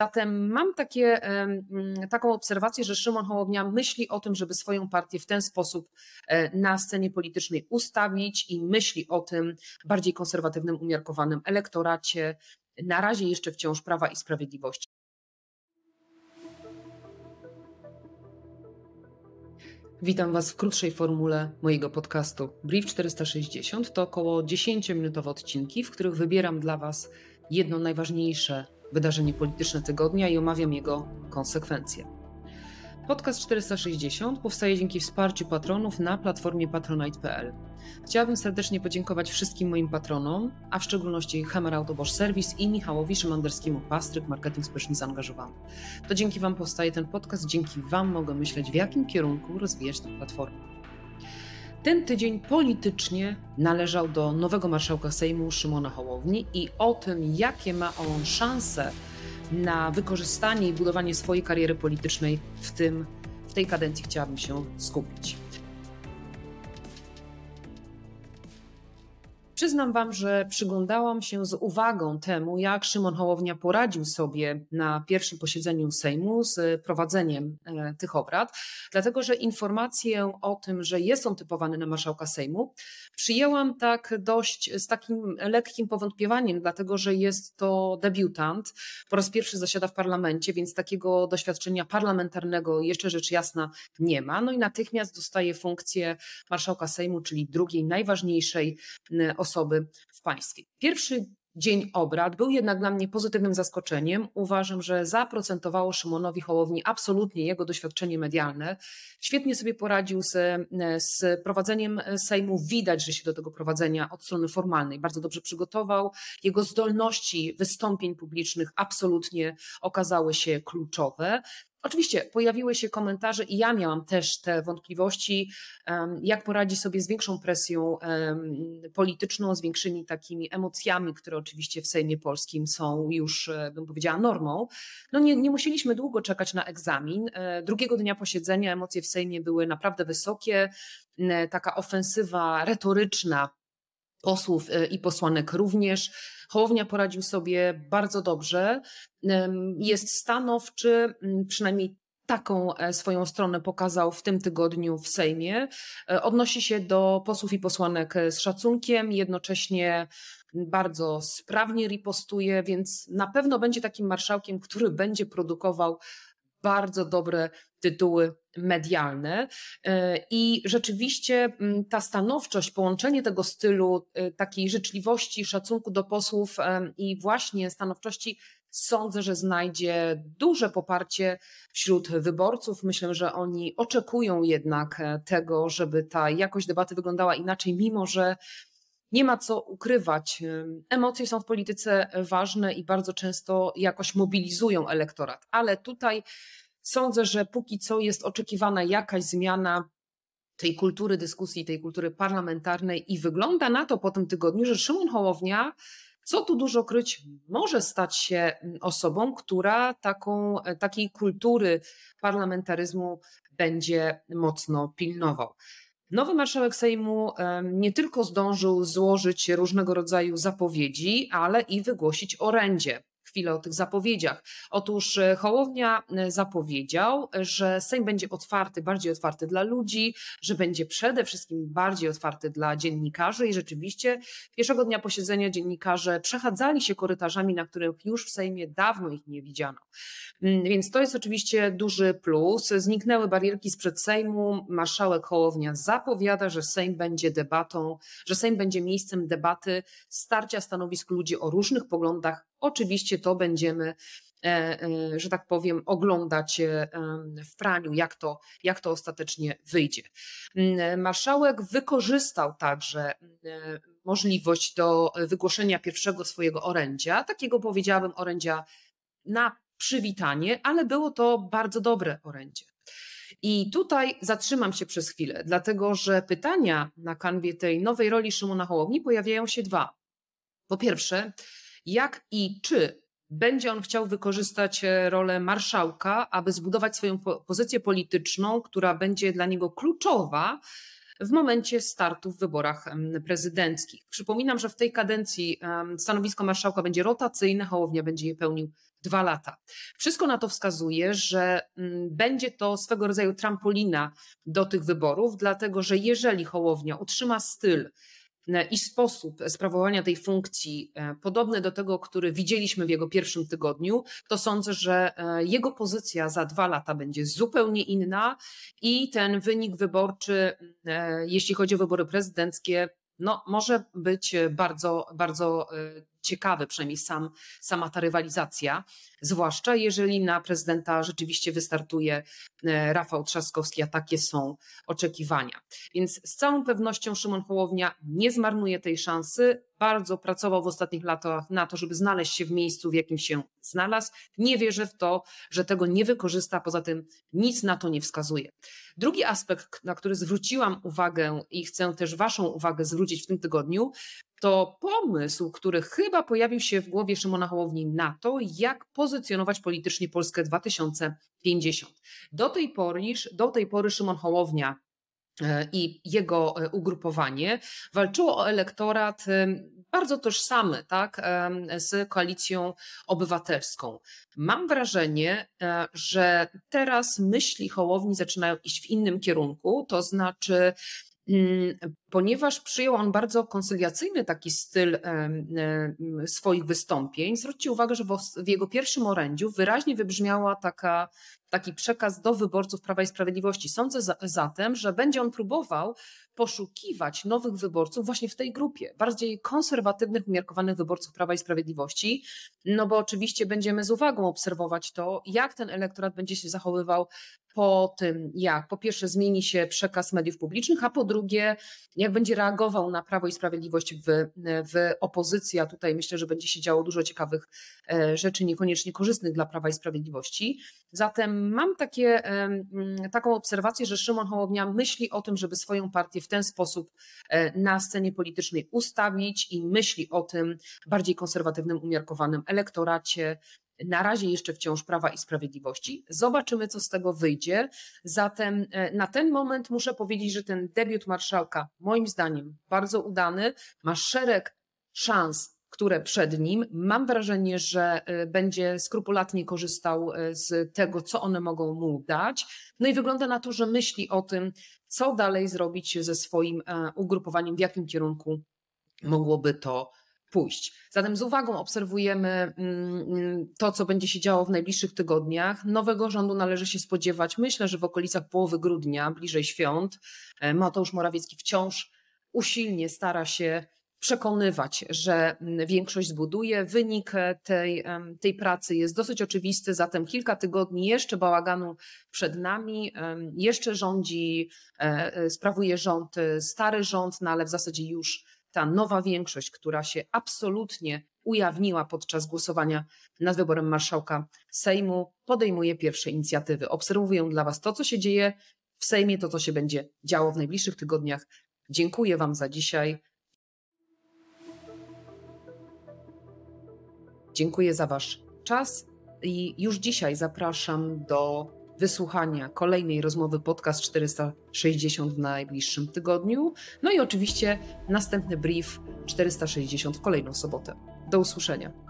Zatem mam takie, taką obserwację, że Szymon Hołownia myśli o tym, żeby swoją partię w ten sposób e, na scenie politycznej ustawić i myśli o tym bardziej konserwatywnym, umiarkowanym elektoracie, na razie jeszcze wciąż Prawa i Sprawiedliwości. Witam Was w krótszej formule mojego podcastu. Brief 460 to około 10-minutowe odcinki, w których wybieram dla Was jedno najważniejsze wydarzenie polityczne tygodnia i omawiam jego konsekwencje. Podcast 460 powstaje dzięki wsparciu patronów na platformie patronite.pl. Chciałabym serdecznie podziękować wszystkim moim patronom, a w szczególności Hammer Autobosch Service i Michałowi Szymanderskiemu Pastryk, marketing społeczny zaangażowany. To dzięki Wam powstaje ten podcast, dzięki Wam mogę myśleć, w jakim kierunku rozwijać tę platformę. Ten tydzień politycznie należał do nowego marszałka Sejmu Szymona Hołowni i o tym, jakie ma on szanse na wykorzystanie i budowanie swojej kariery politycznej w, tym, w tej kadencji chciałabym się skupić. Przyznam Wam, że przyglądałam się z uwagą temu, jak Szymon Hołownia poradził sobie na pierwszym posiedzeniu Sejmu z prowadzeniem e, tych obrad, dlatego że informację o tym, że jest on typowany na marszałka Sejmu, przyjęłam tak dość z takim lekkim powątpiewaniem, dlatego że jest to debiutant, po raz pierwszy zasiada w parlamencie, więc takiego doświadczenia parlamentarnego jeszcze rzecz jasna nie ma. No i natychmiast dostaje funkcję marszałka Sejmu, czyli drugiej najważniejszej osoby osoby w państwie. Pierwszy dzień obrad był jednak dla mnie pozytywnym zaskoczeniem. Uważam, że zaprocentowało Szymonowi Hołowni absolutnie jego doświadczenie medialne. Świetnie sobie poradził z, z prowadzeniem Sejmu. Widać, że się do tego prowadzenia od strony formalnej bardzo dobrze przygotował. Jego zdolności wystąpień publicznych absolutnie okazały się kluczowe. Oczywiście pojawiły się komentarze i ja miałam też te wątpliwości, jak poradzi sobie z większą presją polityczną, z większymi takimi emocjami, które oczywiście w Sejmie Polskim są już, e, bym powiedziała, normą. No nie, nie musieliśmy długo czekać na egzamin. E, drugiego dnia posiedzenia emocje w Sejmie były naprawdę wysokie. Taka ofensywa retoryczna posłów e, i posłanek również. Hołownia poradził sobie bardzo dobrze. Jest stanowczy, przynajmniej taką e, swoją stronę pokazał w tym tygodniu w Sejmie. E, odnosi się do posłów i posłanek z szacunkiem, jednocześnie bardzo sprawnie ripostuje, więc na pewno będzie takim marszałkiem, który będzie produkował bardzo dobre tytuły medialne. E, I rzeczywiście mm, ta stanowczość, połączenie tego stylu, e, takiej życzliwości, szacunku do posłów e, i właśnie stanowczości, sądzę, że znajdzie duże poparcie wśród wyborców. Myślę, że oni oczekują jednak tego, żeby ta jakość debaty wyglądała inaczej, mimo że nie ma co ukrywać. Emocje są w polityce ważne i bardzo często jakoś mobilizują elektorat, ale tutaj Sądzę, że póki co jest oczekiwana jakaś zmiana tej kultury dyskusji, tej kultury parlamentarnej i wygląda na to po tym tygodniu, że Szymon Hołownia, co tu dużo kryć, może stać się mm, osobą, która taką, e, takiej kultury parlamentaryzmu będzie mocno pilnował. Nowy marszałek Sejmu nie tylko zdążył złożyć różnego rodzaju zapowiedzi, ale i wygłosić orędzie chwilę o tych zapowiedziach. Otóż e, Hołownia e, zapowiedział, że Sejm będzie otwarty, bardziej otwarty dla ludzi, że będzie przede wszystkim bardziej otwarty dla dziennikarzy i rzeczywiście pierwszego dnia posiedzenia dziennikarze przechadzali się korytarzami, na których już w Sejmie dawno ich nie widziano. Mm, więc to jest oczywiście duży plus. Zniknęły barierki sprzed Sejmu. Marszałek Hołownia zapowiada, że Sejm będzie debatą, że Sejm będzie miejscem debaty, starcia stanowisk ludzi o różnych poglądach Oczywiście to będziemy, e, e, że tak powiem, oglądać e, w praniu, jak to, jak to ostatecznie wyjdzie. Mm, marszałek wykorzystał także możliwość do wygłoszenia pierwszego swojego orędzia, takiego powiedziałabym orędzia na przywitanie, ale było to bardzo dobre orędzie. I tutaj zatrzymam się przez chwilę, dlatego że pytania na kanwie tej nowej roli Szymona Hołowni pojawiają się dwa. Po pierwsze, jak i czy będzie on chciał wykorzystać e, rolę marszałka, aby zbudować swoją pozycję polityczną, która będzie dla niego kluczowa w momencie startu w wyborach prezydenckich. Przypominam, że w tej kadencji stanowisko marszałka będzie rotacyjne, Hołownia będzie je pełnił dwa lata. Wszystko na to wskazuje, że mm, będzie to swego rodzaju trampolina do tych wyborów, dlatego że jeżeli Hołownia utrzyma styl i sposób sprawowania tej funkcji e, podobny do tego, który widzieliśmy w jego pierwszym tygodniu, to sądzę, że e, jego pozycja za dwa lata będzie zupełnie inna i ten wynik wyborczy, jeśli chodzi o wybory prezydenckie, no, może być bardzo, bardzo ciekawy, przynajmniej sam, sama ta rywalizacja, zwłaszcza jeżeli na prezydenta rzeczywiście wystartuje e, Rafał Trzaskowski, a takie są oczekiwania. Więc z całą pewnością Szymon Hołownia nie zmarnuje tej szansy. Bardzo pracował w ostatnich latach na to, żeby znaleźć się w miejscu, w jakim się znalazł. Nie wierzę w to, że tego nie wykorzysta, poza tym nic na to nie wskazuje. Drugi aspekt, na który zwróciłam uwagę i chcę też Waszą uwagę zwrócić w tym tygodniu, to pomysł, który chyba pojawił się w głowie Szymona Hołowni na to, jak pozycjonować politycznie Polskę 2050. Do tej pory, do tej pory Szymon Hołownia e, i jego e, ugrupowanie walczyło o elektorat e, bardzo tożsamy tak, z koalicją obywatelską. Mam wrażenie, że teraz myśli Hołowni zaczynają iść w innym kierunku, to znaczy Mm, ponieważ przyjął on bardzo konsyliacyjny taki styl swoich wystąpień, zwróćcie uwagę, że w jego pierwszym orędziu wyraźnie wybrzmiała taka, taki przekaz do wyborców Prawa i Sprawiedliwości. Sądzę zatem, że będzie on próbował poszukiwać nowych wyborców właśnie w tej grupie, bardziej konserwatywnych, umiarkowanych wyborców Prawa i Sprawiedliwości, no bo oczywiście będziemy z uwagą obserwować to, jak ten elektorat będzie się zachowywał po tym, jak po pierwsze zmieni się przekaz mediów publicznych, a po drugie, jak będzie reagował na Prawo i Sprawiedliwość w, w opozycji, a tutaj myślę, że będzie się działo dużo ciekawych e, rzeczy, niekoniecznie korzystnych dla Prawa i Sprawiedliwości. Zatem mam takie, taką obserwację, że Szymon Hołownia myśli o tym, żeby swoją partię w ten sposób e, na scenie politycznej ustawić i myśli o tym bardziej konserwatywnym, umiarkowanym elektoracie, na razie jeszcze wciąż Prawa i Sprawiedliwości. Zobaczymy, co z tego wyjdzie. Zatem e, na ten moment muszę powiedzieć, że ten debiut marszałka, moim zdaniem, bardzo udany, ma szereg szans które przed nim. Mam wrażenie, że e, będzie skrupulatnie korzystał e, z tego, co one mogą mu dać. No i wygląda na to, że myśli o tym, co dalej zrobić ze swoim ugrupowaniem, w jakim kierunku mogłoby to pójść. Zatem z uwagą obserwujemy mm, mm, to, co będzie się działo w najbliższych tygodniach. Nowego rządu należy się spodziewać, myślę, że w okolicach połowy grudnia, bliżej świąt. E, Mateusz Morawiecki wciąż usilnie stara się przekonywać, że mm, większość zbuduje. Wynik e, tej, tej pracy jest dosyć oczywisty, zatem kilka tygodni jeszcze bałaganu przed nami. Jeszcze rządzi, e, sprawuje rząd stary rząd, no ale w zasadzie już ta nowa większość, która się absolutnie ujawniła podczas głosowania nad wyborem marszałka Sejmu, podejmuje pierwsze inicjatywy. Obserwuję dla Was to, co się dzieje w Sejmie, to, co się będzie działo w najbliższych tygodniach. Dziękuję Wam za dzisiaj. Dziękuję za Wasz czas i już dzisiaj zapraszam do wysłuchania kolejnej rozmowy podcast 460 w najbliższym tygodniu. No i oczywiście następny brief 460 w kolejną sobotę. Do usłyszenia.